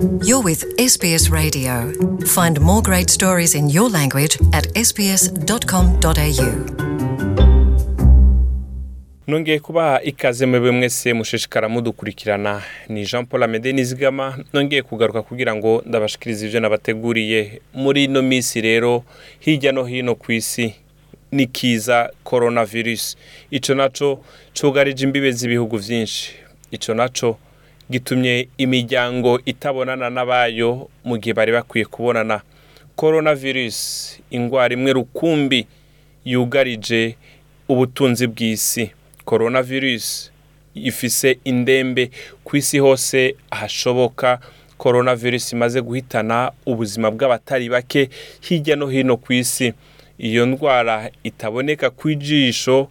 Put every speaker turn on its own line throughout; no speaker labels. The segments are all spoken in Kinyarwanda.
You're with SBS Radio. Find more great stories in your language at sbs.com.au.
nongeye kubaha ikaze mwebwe mwese mushishikara mudukurikirana. Ni jean paul amede nizigama. Nongeye kugaruka kugira ngo ndabashikirize ibyo nabateguriye. Muri ino minsi rero hirya no hino ku isi ni kiza coronavirus. Icyo na cyo cyugarije imbibe z'ibihugu byinshi icyo na cyo gitumye imiryango itabonana n'abayo mu gihe bari bakwiye kubonana. Coronavirus indwara imwe rukumbi yugarije ubutunzi bw'isi. Coronavirus ifise indembe ku isi hose ahashoboka coronavirus imaze guhitana ubuzima bw'abatari bake hirya no hino ku isi. Iyo ndwara itaboneka ku ijisho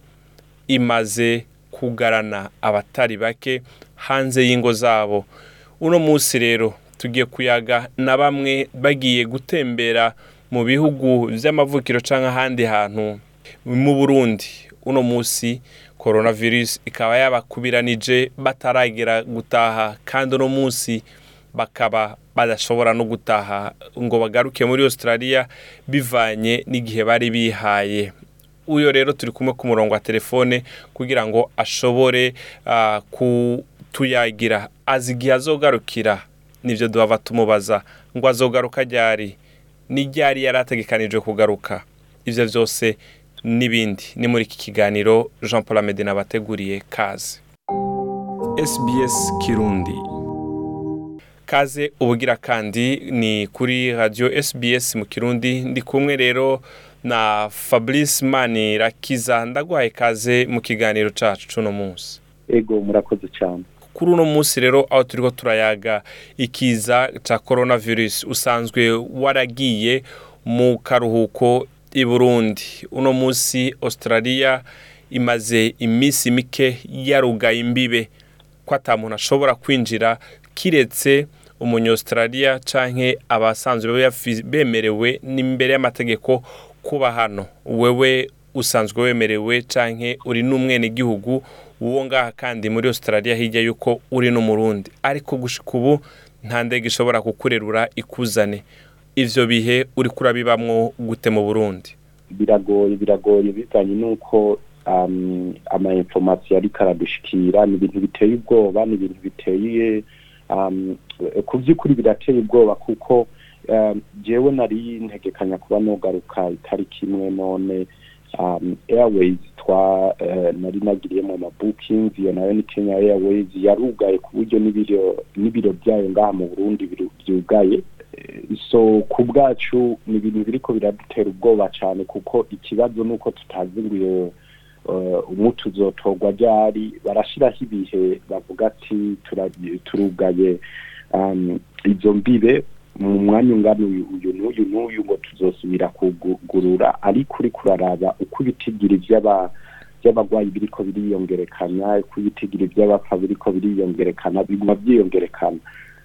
imaze kugarana abatari bake. Hanze y'ingo zabo. Uno munsi rero tugiye kuyaga na bamwe bagiye gutembera mu bihugu by'amavukiro cyangwa ahandi hantu mu burundi. Uno munsi coronavirus ikaba yabakubiranije bataragera gutaha kandi uno munsi bakaba badashobora no gutaha ngo bagaruke muri australia bivanye n'igihe bari bihaye. Uyo rero turi kumwe ku murongo wa telefone kugira ngo ashobore kutuyagira azi igihe azogarukira. Nibyo duhava tumubaza ngo azogaruka ryari ni ryari yari ategekanije kugaruka? Ibyo byose n'ibindi. Ni muri iki kiganiro jean paul amedina abateguriye kaze. Sbs kirundi. Kaze ubugira kandi ni kuri radiyo sbs mu kirundi. Ndi kumwe rero na fabrice mani rakiza ndaguhaye kaze mu kiganiro cyacu cy'uno munsi.
Ego murakoze cyane
kuri uno munsi rero aho turiho turayaga ikiza cya coronavirus usanzwe waragiye mu karuhuko i burundi. Uno munsi australia imaze iminsi mike yarugaye imbibe. Ko atamuntu ashobora kwinjira kiretse umunyaustralia canke abasanzwe bemerewe n'imbere y'amategeko kuba hano. Wewe usanzwe wemerewe canke uri n'umwenegihugu uwo ngaha kandi muri australia hirya yuko uri n'umurundi ariko gushika ubu nta ndege ishobora kukurerura ikuzane. Ivyo bihe uriko urabibamwo gute mu burundi?
Biragoye biragoye. Bivanye n'uko ama information ariko aradushikira ni ibintu biteye ubwoba ni ibintu biteye ku by'ukuri birateye ubwoba kuko jewe nari ntegekanya kuba nogaruka itariki imwe none airways twa uh, nari nagiriyemo ama bookings iyo na yo ni Kenya Airways yarugaye ku buryo n'ibiro byayo ngaha mu Burundi byugaye. So ku bwacu ni ibintu biriko biradutera ubwoba cyane kuko ikibazo ni uko tutazi ngo iyo uh, umuti uzotorwa ryari barashiraho ibihe bavuga ati "Tura- turugaye. Um, izo mbibe mu mwanya ungana uyu uyu n'uyu n'uyu ngo tuzosubira kugurura ariko uriko uraraba uko ibitigira ivy'aba by'abagwayi biriko biriyongerekana uko ibitigira ivy'abapfa biriko biriyongerekana biguma vyiyongerekana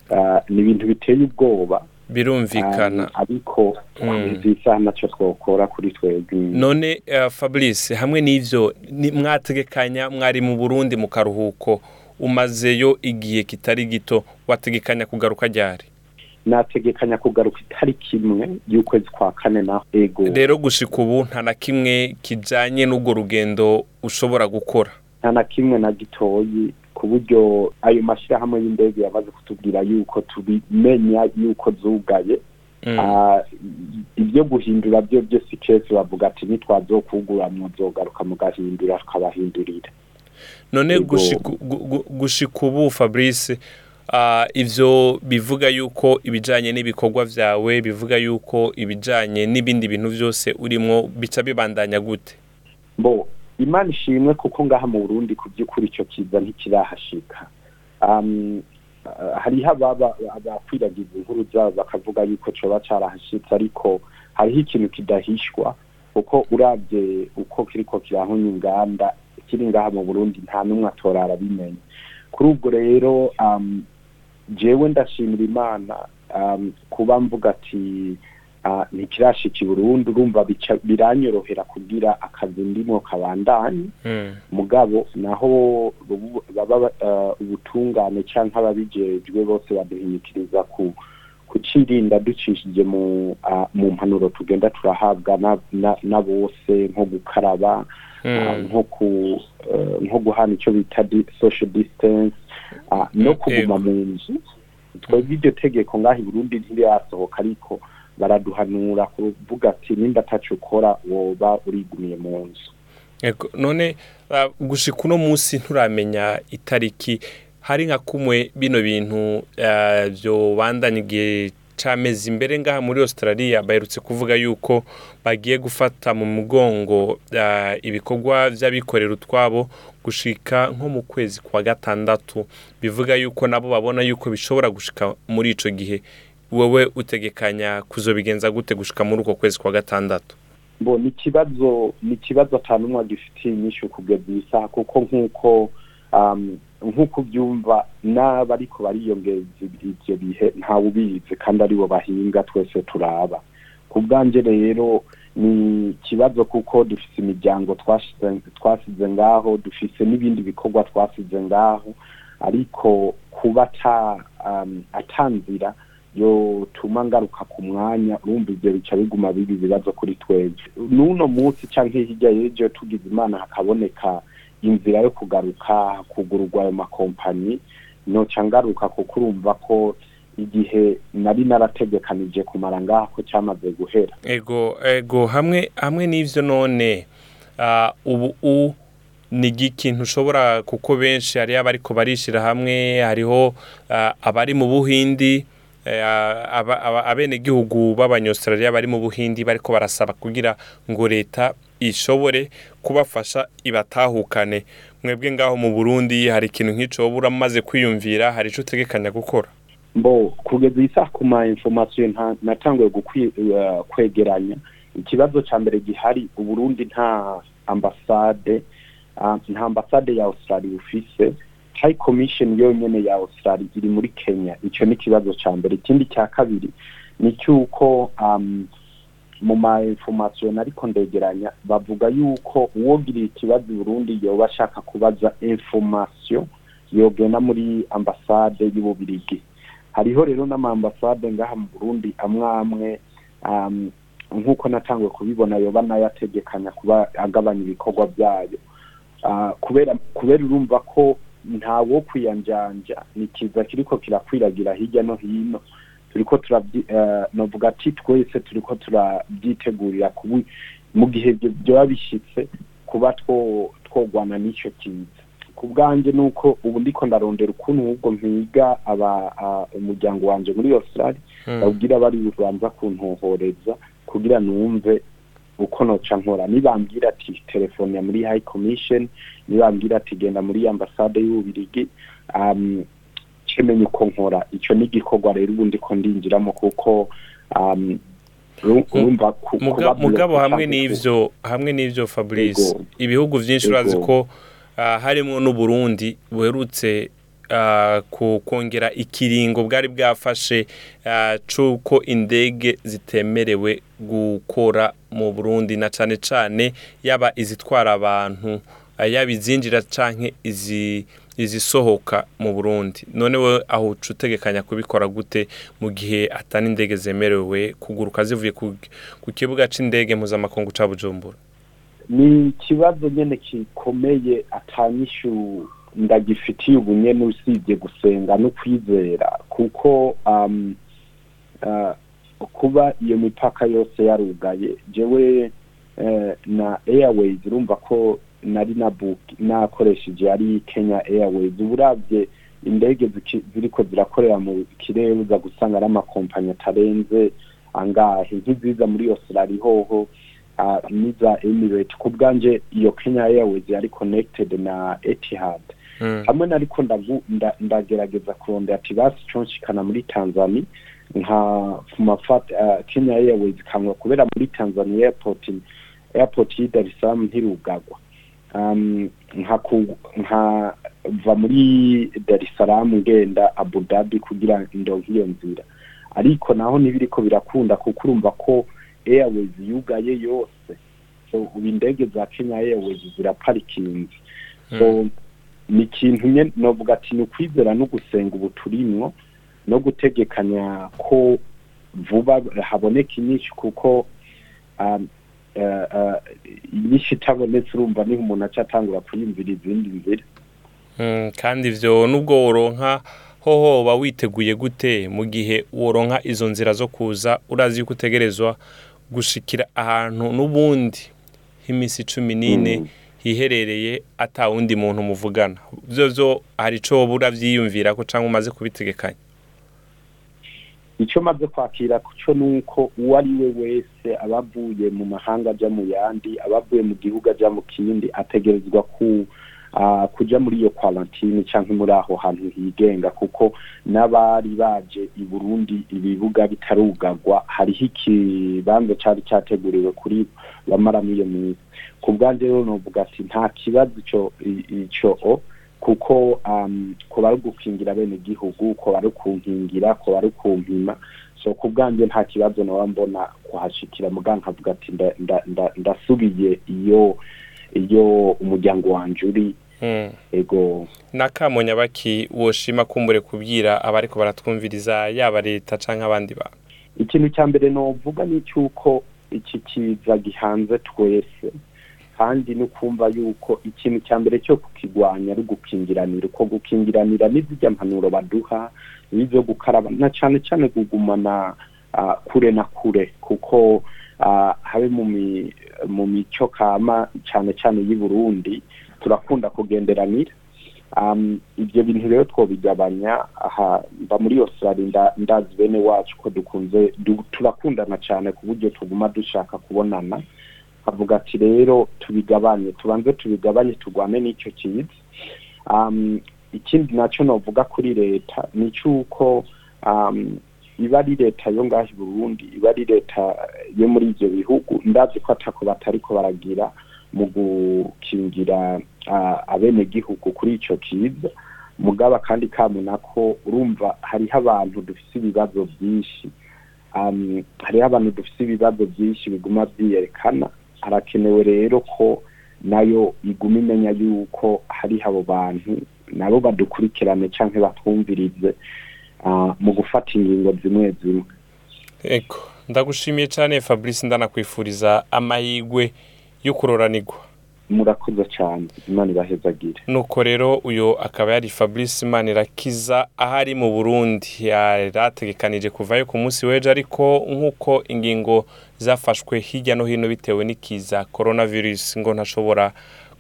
uh, ni ibintu biteye ubwoba.
Birumvikana.
Um, ariko
Mm.
bisa na cyo twokora kuri twebwe.
None uh, fabrice hamwe n'ivyo ni- mwategekanya mwari mu burundi mu karuhuko umazeyo igihe kitari gito wategekanya kugaruka ryari?
Nategekanya kugaruka itariki imwe y'ukwezi kwa kane na ego.
Rero gushika ubu nta na kimwe kijanye n'urwo rugendo ushobora gukora.
Nta na kimwe na gitoyi ku buryo ayo mashyirahamwe y'indege yamaze kutubwira yuko tubimenya yuko zugaye.
Mm.
Ah, ibyo guhindura byo byose ikesi bavuga ati nitwazokugura muzogaruka mugahindura tukabahindurira.
None gushika ubu fabrice uh, ivyo bivuga yuko ibijanye n'ibikorwa vyawe bivuga yuko ibijanye n'ibindi bintu vyose urimwo bica bibandanya gute?
Bo imana ishimwe kuko ngaha mu burundi ku by'ukuri icyo kiza ntikirahashika. Hariho abakwiragiza inkuru zabo bakavuga yuko coba carahashitse ariko hariho ikintu kidahishwa kuko urabye uko kiriko kirahunya inganda kiri ngaha mu burundi nta n'umwe atorara abimenya. Kuri ubwo rero jewe ndashimira imana um, kuba mvuga ati ah, ntikirashika i Burundi urumva biranyorohera kugira akazi ndimo kabandanye
Mm.
mugabo naho baba ba- eh, ubutungane canke ababijejwe bose baduhinyikiriza ku kucirinda ducishije mu ah, mu mpanuro tugenda turahabwa na, bose nko gukaraba. Nko ku eh, nko guhana icyo bita social distance ah, no
Mm,
kuguma mu nzu. Twebwe iryo tegeko ngaho i Burundi ntirasohoka ariko baraduhanura kuvuga ati nimba ataco ukora woba urigumiye mu nzu.
None gushika uno munsi nturamenya itariki. Hari nka kumwe bino bintu ah, vyobandanya igihe c'amezi imbere ngaha muri Australia baherutse kuvuga yuko bagiye gufata mu mugongo ah, ibikorwa vy'abikorera utwabo gushika nko mu kwezi kwa gatandatu. Bivuga yuko nabo babona yuko bishobora gushika muri ico gihe. Wowe utegekanya kuzobigenza gute gushika muri uko kwezi kwa gatandatu?
Bo ni ikibazo ni ikibazo atanumwe agifitiye inyishu kugeza iyi saha kuko nk'uko um, nk'uko ubyumva n'abariko bariyongeza ivyo bihe ntawe ubizi kandi ari bo bahinga twese turaba. Ku bwanje rero ni ikibazo kuko dufise imiryango twasize ngaho dufise n'ibindi bikorwa twasize ngaho ariko kuba ata um, atanzira yotuma ngaruka ku mwanya urumva ivyo bica biguma biba ibibazo kuri twebwe. N'uno munsi canke hirya y'ejo tugize imana hakaboneka inzira yo kugaruka kugururwa ayo makompanyi noca ngaruka kuko urumva ko igihe nari narategekanije kumara ngaho ko cyamaze guhera.
Ego ego hamwe hamwe n'ivyo none ubu u ni ikintu ushobora kuko benshi hariho abariko barishira hamwe hariho abari mu buhindi aba- abenegihugu b'abanyaustraliya bari mu buhindi bariko barasaba kugira ngo leta ishobore kubafasha ibatahukane. Mwebwe ngaho mu burundi hari ikintu nk'ico woba uramaze kwiyumvira hari ico utegekanya gukora?
Mbo kugeza iyi saha ku ma information nta- natanguye eh, kwegeranya. Ikibazo ca mbere gihari uburundi nta ambasade ah, nta ambasade ya australia bufise high commission yonyene ya australia iri muri kenya. Ico ni ikibazo ca mbere. Ikindi cya kabiri ni cyuko mu ma information ariko ndegeranya bavuga yuko uwogiriye ikibazo burundi yoba ashaka kubaza information yogenda muri ambasade y'ububirigi. Hariho rero n'amaambasade ngaha mu burundi amwe amwe um, nk'uko natanguye kubibona yoba na yo ategekanya kuba agabanya ibikorwa byayo. Uh, kubera kubera urumva ko ntawo kwiyanjanja ni kiza kiriko kirakwiragira hirya no hino. Turiko turabyi uh, novuga ati twese turiko turabyitegurira kubu mu gihe ibyo byoba bishitse kuba two twogwana n'ico kiza. Ku bwanjye ni uko ubu ndiko ndarondera ukuntu ahubwo mpiga umuryango wanje muri australia babwira bari bubanza kuntohoreza kugira numve uko noca nkora. Nibambwira ati telefone ya muri high commission nibambwira ati genda muri ambasade y'ububirigi. Um, cemenya uko nkora ico ni igikorwa rero ubu ndiko ndinjiramo kuko um,
mugabo hamwe n'ivyo hamwe n'ivyo Fabrice. Ibihugu vyinshi urazi ko ah, harimwo n'Uburundi buherutse ku- kongera ikiringo bwari bwafashe ah, c'uko indege zitemerewe gukora mu Burundi na cane cane yaba izitwara abantu yaba izinjira canke izi izisohoka mu Burundi. None we aho utegekanya kubikora gute mu gihe atari indege zemerewe kuguruka zivuye ku, kibuga c'indege mpuzamakungu ca Bujumbura?
Ni ikibazo nyene gikomeye atanyishu ndagifitiye ubu nyene usibye gusenga no kwizera. Kuko um, uh, kuba iyo mipaka yose yarugaye jewe uh, na airways urumva ko nari na book nakoresheje ari Kenya Airways. Uburavye indege ziriko zirakorera mu kirere uza gusanga ari amakompanyi atarenze angahe. Nk'iziza muri Australia hoho uh, n'iza Emirates. Ku bwanje iyo Kenya Airways yari connected na Etihad.
Mm.
hamwe nariko ndagerageza kurondera ati basi conshikana muri Tanzania. Nka uh, Kenya Airways kamwe kubera muri Tanzania airport airport y'i Dar es Salaam ntirugagwa. Um, nka ku- nka va muri Dar es Salaam ngenda Abu Dhabi kugira ndonke iyo nzira. Ariko naho ntibiriko birakunda kuko urumva ko airways yugaye yose. So ubu indege za kenya airways ziraparikinze so ni ikintu nye novuga ati ni ukwizera no gusenga ubu turimwo no gutegekanya ko vuba haboneka inyinshi kuko uh, uh, inyinshi itabonetse urumva ni ho umuntu aca atangura kwiyumvira izindi nzira
Mm, kandi ivyo nubwo woronka hoho uba witeguye gute mu gihe woronka izo nzira zo kuza urazi yuko utegerezwa gushikira ahantu n'ubundi h'imisi cumi n'ine
Mm.
hiherereye ata wundi muntu muvugana. Vyo vyo hari ico woba uravyiyumvirako canke umaze kubitegekanya?
Icyo maze kwakira cyo ni uko uwo ari we wese aba avuye mu mahanga ajya mu yandi aba avuye mu gihugu ajya mu kindi ategerezwa ku kuja muri iyo quarantine cyangwa muri aho hantu higenga kuko n'abari baje i burundi ibibuga bitarugagwa hariho ikibanza cyari cyateguriwe kuri bamaramo iyo minsi. Ku bwanjye rero novuga ati nta kibazo ico i- ico o kuko um, ko bari gukingira bene igihugu ko bari kunkingira ko bari kumpima so ku bwanjye nta kibazo nawe mbona kuhashikira. Muga nkavuga ati nda- nda- nda- ndasubiye iyo iyo umuryango wanje uri.
Mm.
ego.
N'akamo nyabaki woshima kumbure kubwira abariko baratwumviriza yaba leta canke abandi bantu.
Ikintu cya mbere novuga ni cyuko iki kiza gihanze twese. Kandi no kumva yuko ikintu cya mbere cyo kukigwanya ari gukingiranira uko gukingiranira n'izijya mpanuro baduha n'ibyo gukaraba na cyane cyane kugumana ah, kure na kure. Kuko ah, habe mu mi- mu mico kama cyane cyane y'i Burundi turakunda kugenderanira. Ibyo bintu rero twobigabanya aha mba muri Australia nda- ndazi bene wacu ko dukunze du, turakundana cyane ku buryo tuguma dushaka kubonana. Avuga ati rero tubigabanye tubanze tubigabanye turwane n'icyo kiza um, ikindi na cyo novuga kuri leta ni cyuko um, iba ari leta yo ngaho i Burundi iba ari leta yo muri ibyo bihugu ndazi ko atako batariko baragira mu gukingira abenegihugu kuri ico kiza. Mugaba kandi kamuna ko urumva hariho abantu dufise ibibazo byinshi um, hariho abantu dufise ibibazo byinshi biguma vyiyerekana harakenewe rero ko na yo iguma imenya yuko hariho abo bantu nabo badukurikirane canke batwumvirize uh, mu gufata ingingo zimwe zimwe.
Ndagushimiye cyane fabrice ndanakwifuriza amahirwe yo kuroranirwa
murakoze cyane. Imana ibahezagire
nuko rero uyu akaba yari fabrice manirakiza ahari mu burundi. Yari ategekanije kuvayo ku munsi w'ejo ariko nk'uko ingingo zafashwe hirya no hino bitewe n'ikiza coronavirus ngo ntashobora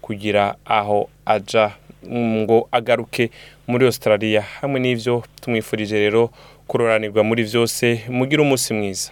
kugira aho aja ngo agaruke muri australia. Hamwe n'ivyo tumwifurije rero kuroranirwa muri vyose mugire umunsi mwiza.